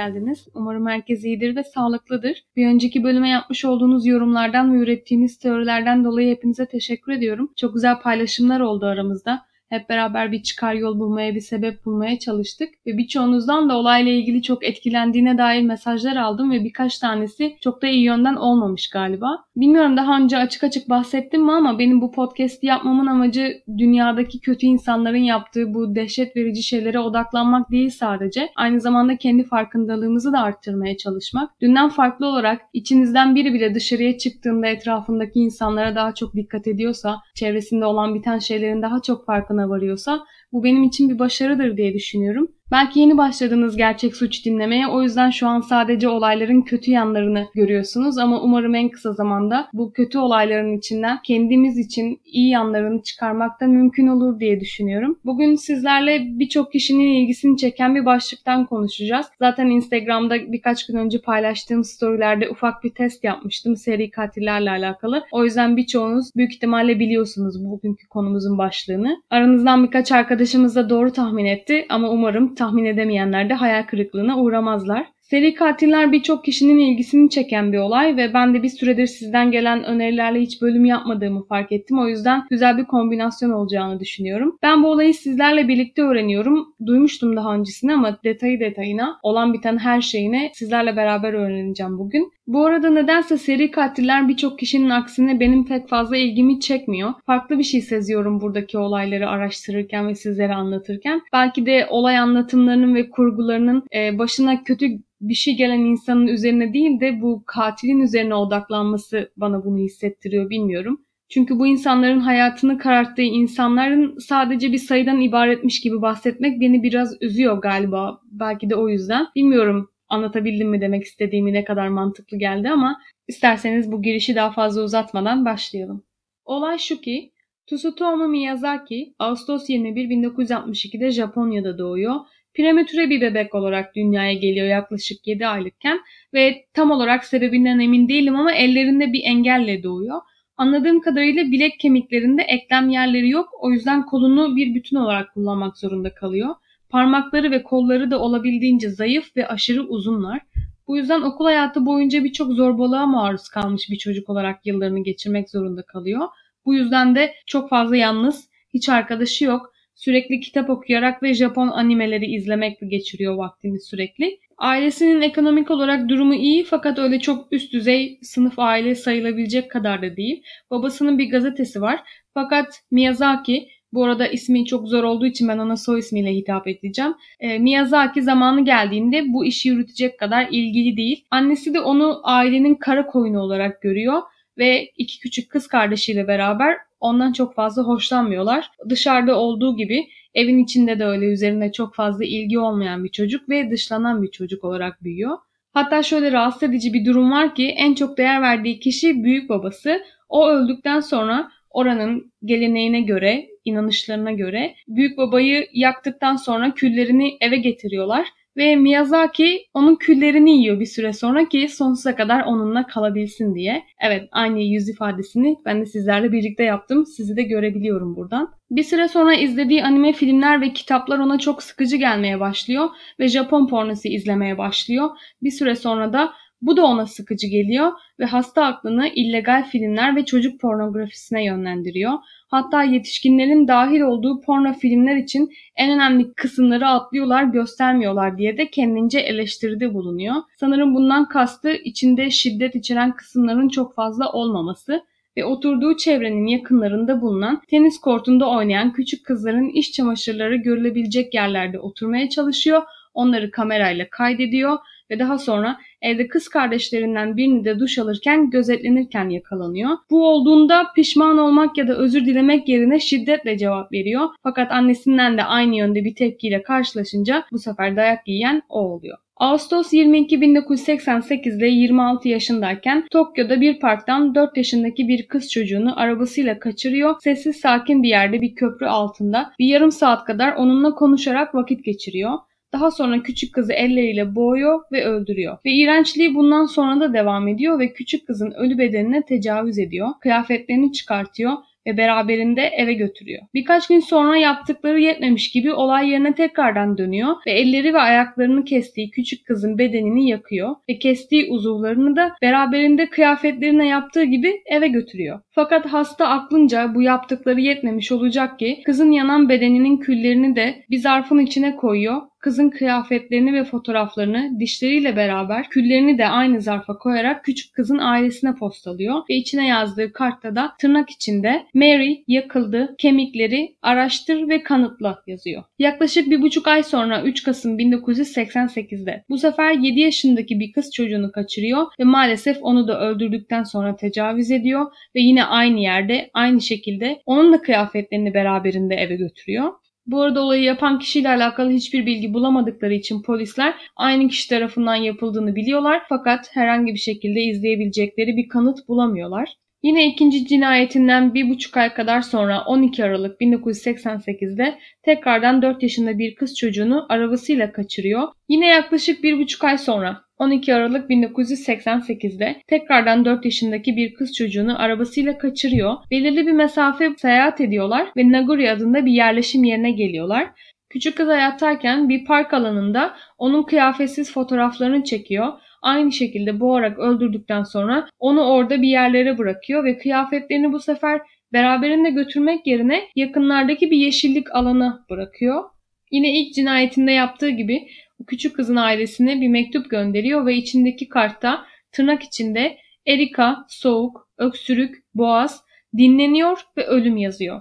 geldiniz. Umarım herkes iyidir ve sağlıklıdır. Bir önceki bölüme yapmış olduğunuz yorumlardan ve ürettiğiniz teorilerden dolayı hepinize teşekkür ediyorum. Çok güzel paylaşımlar oldu aramızda. Hep beraber bir çıkar yol bulmaya, bir sebep bulmaya çalıştık. Ve birçoğunuzdan da olayla ilgili çok etkilendiğine dair mesajlar aldım ve birkaç tanesi çok da iyi yönden olmamış galiba. Bilmiyorum daha önce açık açık bahsettim mi ama benim bu podcast'i yapmamın amacı dünyadaki kötü insanların yaptığı bu dehşet verici şeylere odaklanmak değil sadece. Aynı zamanda kendi farkındalığımızı da arttırmaya çalışmak. Dünden farklı olarak içinizden biri bile dışarıya çıktığında etrafındaki insanlara daha çok dikkat ediyorsa, çevresinde olan biten şeylerin daha çok farkına Она Валиуса bu benim için bir başarıdır diye düşünüyorum. Belki yeni başladınız gerçek suç dinlemeye o yüzden şu an sadece olayların kötü yanlarını görüyorsunuz ama umarım en kısa zamanda bu kötü olayların içinden kendimiz için iyi yanlarını çıkarmak da mümkün olur diye düşünüyorum. Bugün sizlerle birçok kişinin ilgisini çeken bir başlıktan konuşacağız. Zaten Instagram'da birkaç gün önce paylaştığım storylerde ufak bir test yapmıştım seri katillerle alakalı. O yüzden birçoğunuz büyük ihtimalle biliyorsunuz bugünkü konumuzun başlığını. Aranızdan birkaç arkadaşımız da doğru tahmin etti ama umarım tahmin edemeyenler de hayal kırıklığına uğramazlar. Seri katiller birçok kişinin ilgisini çeken bir olay ve ben de bir süredir sizden gelen önerilerle hiç bölüm yapmadığımı fark ettim. O yüzden güzel bir kombinasyon olacağını düşünüyorum. Ben bu olayı sizlerle birlikte öğreniyorum. Duymuştum daha öncesinde ama detayı detayına olan biten her şeyine sizlerle beraber öğreneceğim bugün. Bu arada nedense seri katiller birçok kişinin aksine benim pek fazla ilgimi çekmiyor. Farklı bir şey seziyorum buradaki olayları araştırırken ve sizlere anlatırken. Belki de olay anlatımlarının ve kurgularının başına kötü bir şey gelen insanın üzerine değil de bu katilin üzerine odaklanması bana bunu hissettiriyor bilmiyorum. Çünkü bu insanların hayatını kararttığı insanların sadece bir sayıdan ibaretmiş gibi bahsetmek beni biraz üzüyor galiba. Belki de o yüzden. Bilmiyorum anlatabildim mi demek istediğimi ne kadar mantıklı geldi ama isterseniz bu girişi daha fazla uzatmadan başlayalım. Olay şu ki Tsutomu Miyazaki Ağustos 21 1962'de Japonya'da doğuyor prematüre bir bebek olarak dünyaya geliyor yaklaşık 7 aylıkken ve tam olarak sebebinden emin değilim ama ellerinde bir engelle doğuyor. Anladığım kadarıyla bilek kemiklerinde eklem yerleri yok. O yüzden kolunu bir bütün olarak kullanmak zorunda kalıyor. Parmakları ve kolları da olabildiğince zayıf ve aşırı uzunlar. Bu yüzden okul hayatı boyunca birçok zorbalığa maruz kalmış bir çocuk olarak yıllarını geçirmek zorunda kalıyor. Bu yüzden de çok fazla yalnız, hiç arkadaşı yok Sürekli kitap okuyarak ve Japon animeleri izlemekle geçiriyor vaktini sürekli. Ailesinin ekonomik olarak durumu iyi fakat öyle çok üst düzey sınıf aile sayılabilecek kadar da değil. Babasının bir gazetesi var. Fakat Miyazaki bu arada ismi çok zor olduğu için ben ona soy ismiyle hitap edeceğim. E, Miyazaki zamanı geldiğinde bu işi yürütecek kadar ilgili değil. Annesi de onu ailenin kara koyunu olarak görüyor ve iki küçük kız kardeşiyle beraber ondan çok fazla hoşlanmıyorlar. Dışarıda olduğu gibi evin içinde de öyle üzerine çok fazla ilgi olmayan bir çocuk ve dışlanan bir çocuk olarak büyüyor. Hatta şöyle rahatsız edici bir durum var ki en çok değer verdiği kişi büyük babası. O öldükten sonra oranın geleneğine göre, inanışlarına göre büyük babayı yaktıktan sonra küllerini eve getiriyorlar ve Miyazaki onun küllerini yiyor bir süre sonra ki sonsuza kadar onunla kalabilsin diye. Evet aynı yüz ifadesini ben de sizlerle birlikte yaptım. Sizi de görebiliyorum buradan. Bir süre sonra izlediği anime filmler ve kitaplar ona çok sıkıcı gelmeye başlıyor ve Japon pornosu izlemeye başlıyor. Bir süre sonra da bu da ona sıkıcı geliyor ve hasta aklını illegal filmler ve çocuk pornografisine yönlendiriyor. Hatta yetişkinlerin dahil olduğu porno filmler için en önemli kısımları atlıyorlar, göstermiyorlar diye de kendince eleştiride bulunuyor. Sanırım bundan kastı içinde şiddet içeren kısımların çok fazla olmaması ve oturduğu çevrenin yakınlarında bulunan tenis kortunda oynayan küçük kızların iş çamaşırları görülebilecek yerlerde oturmaya çalışıyor. Onları kamerayla kaydediyor ve daha sonra evde kız kardeşlerinden birini de duş alırken gözetlenirken yakalanıyor. Bu olduğunda pişman olmak ya da özür dilemek yerine şiddetle cevap veriyor. Fakat annesinden de aynı yönde bir tepkiyle karşılaşınca bu sefer dayak yiyen o oluyor. Ağustos 22 1988'de 26 yaşındayken Tokyo'da bir parktan 4 yaşındaki bir kız çocuğunu arabasıyla kaçırıyor. Sessiz sakin bir yerde bir köprü altında bir yarım saat kadar onunla konuşarak vakit geçiriyor. Daha sonra küçük kızı elleriyle boğuyor ve öldürüyor. Ve iğrençliği bundan sonra da devam ediyor ve küçük kızın ölü bedenine tecavüz ediyor. Kıyafetlerini çıkartıyor ve beraberinde eve götürüyor. Birkaç gün sonra yaptıkları yetmemiş gibi olay yerine tekrardan dönüyor ve elleri ve ayaklarını kestiği küçük kızın bedenini yakıyor ve kestiği uzuvlarını da beraberinde kıyafetlerine yaptığı gibi eve götürüyor. Fakat hasta aklınca bu yaptıkları yetmemiş olacak ki kızın yanan bedeninin küllerini de bir zarfın içine koyuyor kızın kıyafetlerini ve fotoğraflarını dişleriyle beraber küllerini de aynı zarfa koyarak küçük kızın ailesine postalıyor ve içine yazdığı kartta da tırnak içinde Mary yakıldı, kemikleri araştır ve kanıtla yazıyor. Yaklaşık bir buçuk ay sonra 3 Kasım 1988'de bu sefer 7 yaşındaki bir kız çocuğunu kaçırıyor ve maalesef onu da öldürdükten sonra tecavüz ediyor ve yine aynı yerde aynı şekilde onun da kıyafetlerini beraberinde eve götürüyor. Bu arada olayı yapan kişiyle alakalı hiçbir bilgi bulamadıkları için polisler aynı kişi tarafından yapıldığını biliyorlar fakat herhangi bir şekilde izleyebilecekleri bir kanıt bulamıyorlar. Yine ikinci cinayetinden bir buçuk ay kadar sonra 12 Aralık 1988'de tekrardan 4 yaşında bir kız çocuğunu arabasıyla kaçırıyor. Yine yaklaşık bir buçuk ay sonra 12 Aralık 1988'de tekrardan 4 yaşındaki bir kız çocuğunu arabasıyla kaçırıyor. Belirli bir mesafe seyahat ediyorlar ve Naguri adında bir yerleşim yerine geliyorlar. Küçük kız hayattayken bir park alanında onun kıyafetsiz fotoğraflarını çekiyor. Aynı şekilde boğarak öldürdükten sonra onu orada bir yerlere bırakıyor ve kıyafetlerini bu sefer beraberinde götürmek yerine yakınlardaki bir yeşillik alana bırakıyor. Yine ilk cinayetinde yaptığı gibi küçük kızın ailesine bir mektup gönderiyor ve içindeki kartta tırnak içinde Erika, soğuk, öksürük, boğaz, dinleniyor ve ölüm yazıyor.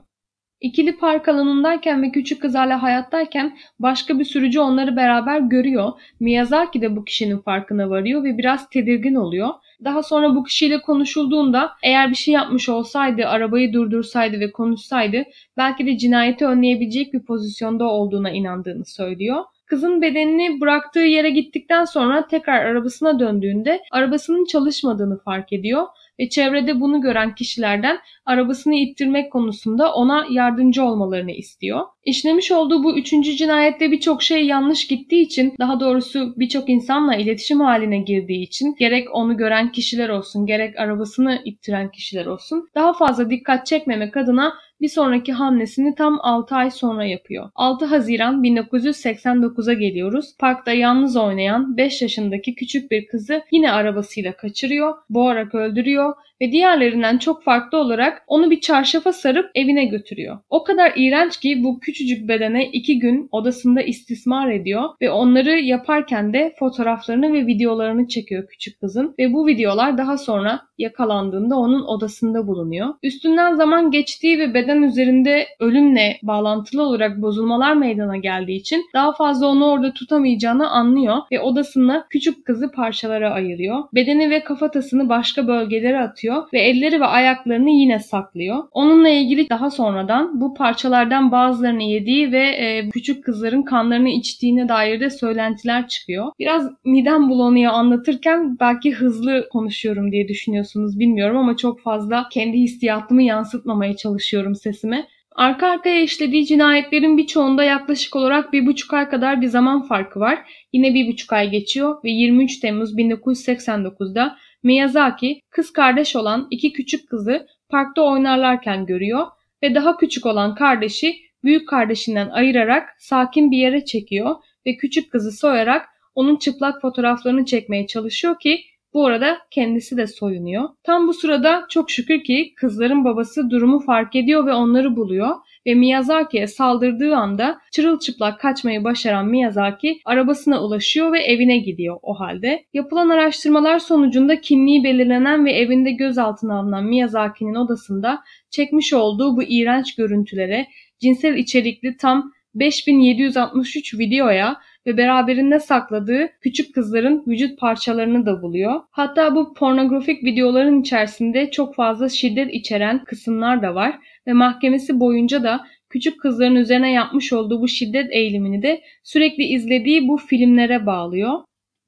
İkili park alanındayken ve küçük kız hala hayattayken başka bir sürücü onları beraber görüyor. Miyazaki de bu kişinin farkına varıyor ve biraz tedirgin oluyor. Daha sonra bu kişiyle konuşulduğunda eğer bir şey yapmış olsaydı, arabayı durdursaydı ve konuşsaydı belki de cinayeti önleyebilecek bir pozisyonda olduğuna inandığını söylüyor. Kızın bedenini bıraktığı yere gittikten sonra tekrar arabasına döndüğünde arabasının çalışmadığını fark ediyor ve çevrede bunu gören kişilerden arabasını ittirmek konusunda ona yardımcı olmalarını istiyor. İşlemiş olduğu bu üçüncü cinayette birçok şey yanlış gittiği için daha doğrusu birçok insanla iletişim haline girdiği için gerek onu gören kişiler olsun gerek arabasını ittiren kişiler olsun daha fazla dikkat çekmemek adına bir sonraki hamlesini tam 6 ay sonra yapıyor. 6 Haziran 1989'a geliyoruz. Parkta yalnız oynayan 5 yaşındaki küçük bir kızı yine arabasıyla kaçırıyor, boğarak öldürüyor ve diğerlerinden çok farklı olarak onu bir çarşafa sarıp evine götürüyor. O kadar iğrenç ki bu küçücük bedene iki gün odasında istismar ediyor ve onları yaparken de fotoğraflarını ve videolarını çekiyor küçük kızın ve bu videolar daha sonra yakalandığında onun odasında bulunuyor. Üstünden zaman geçtiği ve beden üzerinde ölümle bağlantılı olarak bozulmalar meydana geldiği için daha fazla onu orada tutamayacağını anlıyor ve odasında küçük kızı parçalara ayırıyor. Bedeni ve kafatasını başka bölgelere atıyor ve elleri ve ayaklarını yine saklıyor. Onunla ilgili daha sonradan bu parçalardan bazılarını yediği ve e, küçük kızların kanlarını içtiğine dair de söylentiler çıkıyor. Biraz midem bulanıyor anlatırken belki hızlı konuşuyorum diye düşünüyorsunuz bilmiyorum ama çok fazla kendi hissiyatımı yansıtmamaya çalışıyorum sesime. Arka arkaya işlediği cinayetlerin birçoğunda yaklaşık olarak bir buçuk ay kadar bir zaman farkı var. Yine bir buçuk ay geçiyor ve 23 Temmuz 1989'da Miyazaki kız kardeş olan iki küçük kızı parkta oynarlarken görüyor ve daha küçük olan kardeşi büyük kardeşinden ayırarak sakin bir yere çekiyor ve küçük kızı soyarak onun çıplak fotoğraflarını çekmeye çalışıyor ki bu arada kendisi de soyunuyor. Tam bu sırada çok şükür ki kızların babası durumu fark ediyor ve onları buluyor ve Miyazaki'ye saldırdığı anda çırılçıplak kaçmayı başaran Miyazaki arabasına ulaşıyor ve evine gidiyor o halde. Yapılan araştırmalar sonucunda kimliği belirlenen ve evinde gözaltına alınan Miyazaki'nin odasında çekmiş olduğu bu iğrenç görüntülere cinsel içerikli tam 5763 videoya ve beraberinde sakladığı küçük kızların vücut parçalarını da buluyor. Hatta bu pornografik videoların içerisinde çok fazla şiddet içeren kısımlar da var ve mahkemesi boyunca da küçük kızların üzerine yapmış olduğu bu şiddet eğilimini de sürekli izlediği bu filmlere bağlıyor.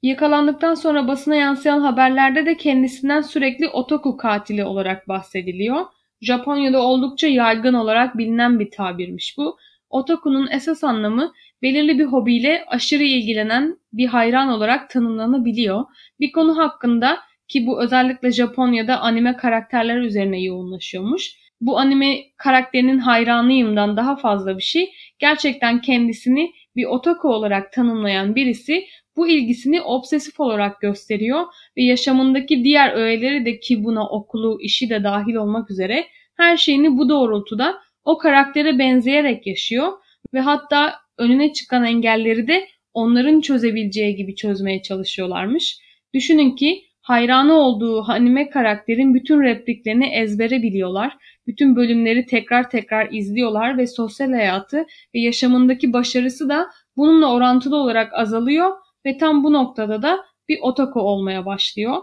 Yakalandıktan sonra basına yansıyan haberlerde de kendisinden sürekli otoku katili olarak bahsediliyor. Japonya'da oldukça yaygın olarak bilinen bir tabirmiş bu. Otaku'nun esas anlamı belirli bir hobiyle aşırı ilgilenen bir hayran olarak tanımlanabiliyor. Bir konu hakkında ki bu özellikle Japonya'da anime karakterler üzerine yoğunlaşıyormuş. bu anime karakterinin hayranıyımdan daha fazla bir şey. Gerçekten kendisini bir otaku olarak tanımlayan birisi bu ilgisini obsesif olarak gösteriyor ve yaşamındaki diğer öğeleri de ki buna okulu, işi de dahil olmak üzere her şeyini bu doğrultuda o karaktere benzeyerek yaşıyor ve hatta önüne çıkan engelleri de onların çözebileceği gibi çözmeye çalışıyorlarmış. Düşünün ki hayranı olduğu anime karakterin bütün repliklerini ezbere biliyorlar. Bütün bölümleri tekrar tekrar izliyorlar ve sosyal hayatı ve yaşamındaki başarısı da bununla orantılı olarak azalıyor ve tam bu noktada da bir otaku olmaya başlıyor.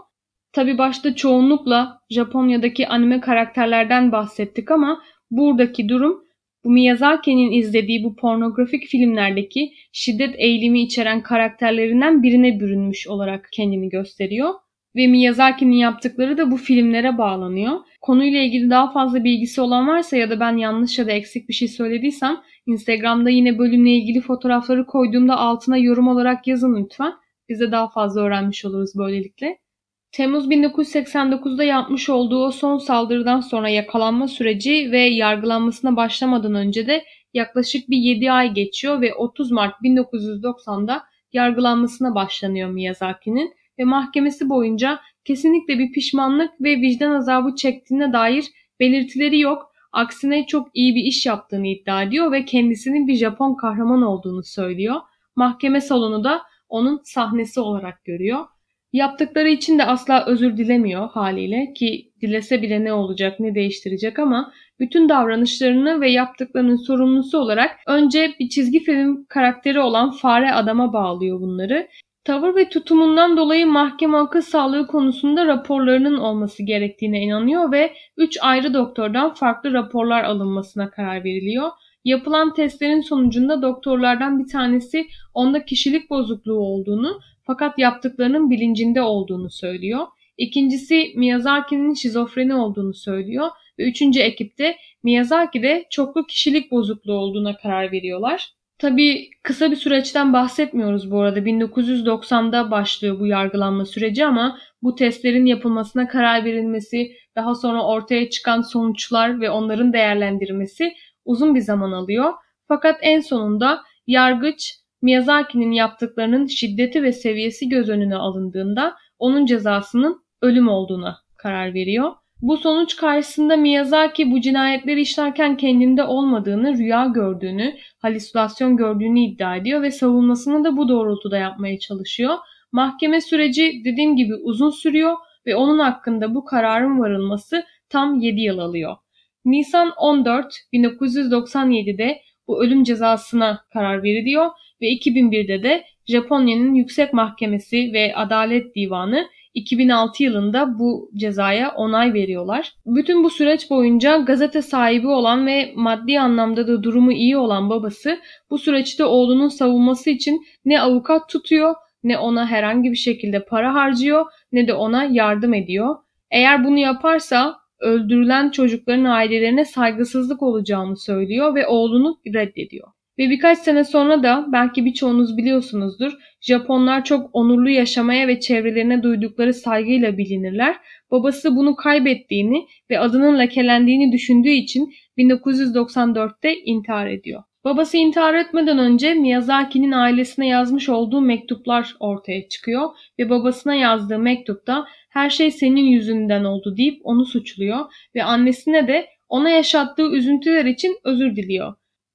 Tabi başta çoğunlukla Japonya'daki anime karakterlerden bahsettik ama buradaki durum bu Miyazaki'nin izlediği bu pornografik filmlerdeki şiddet eğilimi içeren karakterlerinden birine bürünmüş olarak kendini gösteriyor. Ve Miyazaki'nin yaptıkları da bu filmlere bağlanıyor. Konuyla ilgili daha fazla bilgisi olan varsa ya da ben yanlış ya da eksik bir şey söylediysem Instagram'da yine bölümle ilgili fotoğrafları koyduğumda altına yorum olarak yazın lütfen. Biz de daha fazla öğrenmiş oluruz böylelikle. Temmuz 1989'da yapmış olduğu o son saldırıdan sonra yakalanma süreci ve yargılanmasına başlamadan önce de yaklaşık bir 7 ay geçiyor ve 30 Mart 1990'da yargılanmasına başlanıyor Miyazaki'nin ve mahkemesi boyunca kesinlikle bir pişmanlık ve vicdan azabı çektiğine dair belirtileri yok. Aksine çok iyi bir iş yaptığını iddia ediyor ve kendisinin bir Japon kahraman olduğunu söylüyor. Mahkeme salonu da onun sahnesi olarak görüyor. Yaptıkları için de asla özür dilemiyor haliyle ki dilese bile ne olacak ne değiştirecek ama bütün davranışlarını ve yaptıklarının sorumlusu olarak önce bir çizgi film karakteri olan fare adama bağlıyor bunları. Tavır ve tutumundan dolayı mahkeme akıl sağlığı konusunda raporlarının olması gerektiğine inanıyor ve 3 ayrı doktordan farklı raporlar alınmasına karar veriliyor. Yapılan testlerin sonucunda doktorlardan bir tanesi onda kişilik bozukluğu olduğunu fakat yaptıklarının bilincinde olduğunu söylüyor. İkincisi Miyazaki'nin şizofreni olduğunu söylüyor ve üçüncü ekipte Miyazaki'de çoklu kişilik bozukluğu olduğuna karar veriyorlar. Tabii kısa bir süreçten bahsetmiyoruz bu arada. 1990'da başlıyor bu yargılanma süreci ama bu testlerin yapılmasına karar verilmesi, daha sonra ortaya çıkan sonuçlar ve onların değerlendirilmesi uzun bir zaman alıyor. Fakat en sonunda yargıç Miyazaki'nin yaptıklarının şiddeti ve seviyesi göz önüne alındığında onun cezasının ölüm olduğuna karar veriyor. Bu sonuç karşısında Miyazaki bu cinayetleri işlerken kendinde olmadığını, rüya gördüğünü, halüsinasyon gördüğünü iddia ediyor ve savunmasını da bu doğrultuda yapmaya çalışıyor. Mahkeme süreci dediğim gibi uzun sürüyor ve onun hakkında bu kararın varılması tam 7 yıl alıyor. Nisan 14 1997'de bu ölüm cezasına karar veriliyor ve 2001'de de Japonya'nın Yüksek Mahkemesi ve Adalet Divanı 2006 yılında bu cezaya onay veriyorlar. Bütün bu süreç boyunca gazete sahibi olan ve maddi anlamda da durumu iyi olan babası bu süreçte oğlunun savunması için ne avukat tutuyor ne ona herhangi bir şekilde para harcıyor ne de ona yardım ediyor. Eğer bunu yaparsa öldürülen çocukların ailelerine saygısızlık olacağını söylüyor ve oğlunu reddediyor. Ve birkaç sene sonra da belki birçoğunuz biliyorsunuzdur Japonlar çok onurlu yaşamaya ve çevrelerine duydukları saygıyla bilinirler. Babası bunu kaybettiğini ve adının lekelendiğini düşündüğü için 1994'te intihar ediyor. Babası intihar etmeden önce Miyazaki'nin ailesine yazmış olduğu mektuplar ortaya çıkıyor ve babasına yazdığı mektupta her şey senin yüzünden oldu deyip onu suçluyor ve annesine de ona yaşattığı üzüntüler için özür diliyor.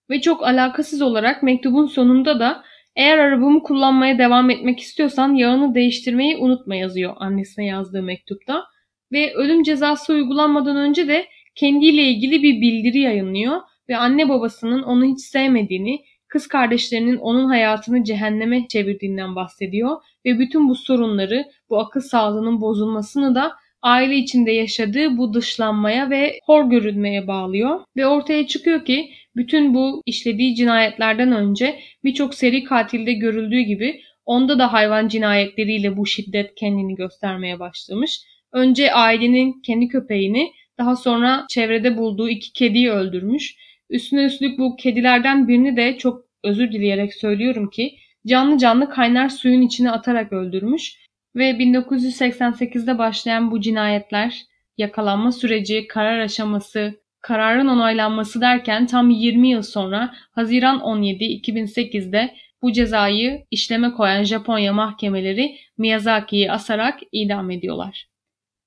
Ve çok alakasız olarak mektubun sonunda da eğer arabamı kullanmaya devam etmek istiyorsan yağını değiştirmeyi unutma yazıyor annesine yazdığı mektupta. Ve ölüm cezası uygulanmadan önce de kendiyle ilgili bir bildiri yayınlıyor ve anne babasının onu hiç sevmediğini, kız kardeşlerinin onun hayatını cehenneme çevirdiğinden bahsediyor ve bütün bu sorunları, bu akıl sağlığının bozulmasını da aile içinde yaşadığı bu dışlanmaya ve hor görülmeye bağlıyor ve ortaya çıkıyor ki bütün bu işlediği cinayetlerden önce birçok seri katilde görüldüğü gibi onda da hayvan cinayetleriyle bu şiddet kendini göstermeye başlamış. Önce ailenin kendi köpeğini, daha sonra çevrede bulduğu iki kediyi öldürmüş. Üstüne üstlük bu kedilerden birini de çok özür dileyerek söylüyorum ki canlı canlı kaynar suyun içine atarak öldürmüş ve 1988'de başlayan bu cinayetler, yakalanma süreci, karar aşaması, kararın onaylanması derken tam 20 yıl sonra Haziran 17 2008'de bu cezayı işleme koyan Japonya mahkemeleri Miyazaki'yi asarak idam ediyorlar.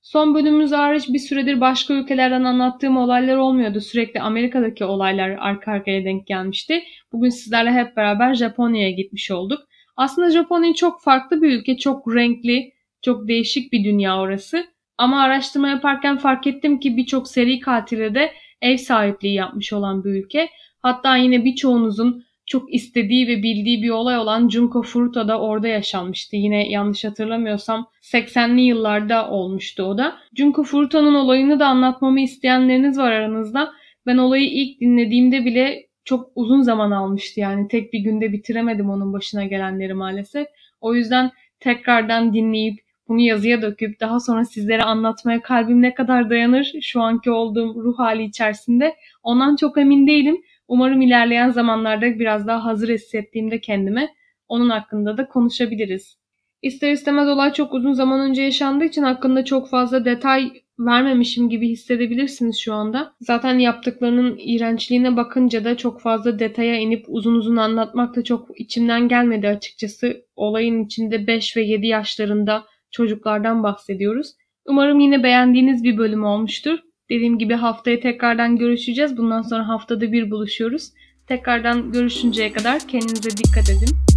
Son bölümümüz hariç bir süredir başka ülkelerden anlattığım olaylar olmuyordu. Sürekli Amerika'daki olaylar arka arkaya denk gelmişti. Bugün sizlerle hep beraber Japonya'ya gitmiş olduk. Aslında Japonya çok farklı bir ülke, çok renkli, çok değişik bir dünya orası. Ama araştırma yaparken fark ettim ki birçok seri katile de ev sahipliği yapmış olan bir ülke. Hatta yine birçoğunuzun çok istediği ve bildiği bir olay olan Junko Furuta da orada yaşanmıştı. Yine yanlış hatırlamıyorsam 80'li yıllarda olmuştu o da. Junko Furuta'nın olayını da anlatmamı isteyenleriniz var aranızda. Ben olayı ilk dinlediğimde bile çok uzun zaman almıştı yani tek bir günde bitiremedim onun başına gelenleri maalesef. O yüzden tekrardan dinleyip bunu yazıya döküp daha sonra sizlere anlatmaya kalbim ne kadar dayanır şu anki olduğum ruh hali içerisinde ondan çok emin değilim. Umarım ilerleyen zamanlarda biraz daha hazır hissettiğimde kendime onun hakkında da konuşabiliriz. İster istemez olay çok uzun zaman önce yaşandığı için hakkında çok fazla detay vermemişim gibi hissedebilirsiniz şu anda. Zaten yaptıklarının iğrençliğine bakınca da çok fazla detaya inip uzun uzun anlatmak da çok içimden gelmedi açıkçası. Olayın içinde 5 ve 7 yaşlarında çocuklardan bahsediyoruz. Umarım yine beğendiğiniz bir bölüm olmuştur. Dediğim gibi haftaya tekrardan görüşeceğiz. Bundan sonra haftada bir buluşuyoruz. Tekrardan görüşünceye kadar kendinize dikkat edin.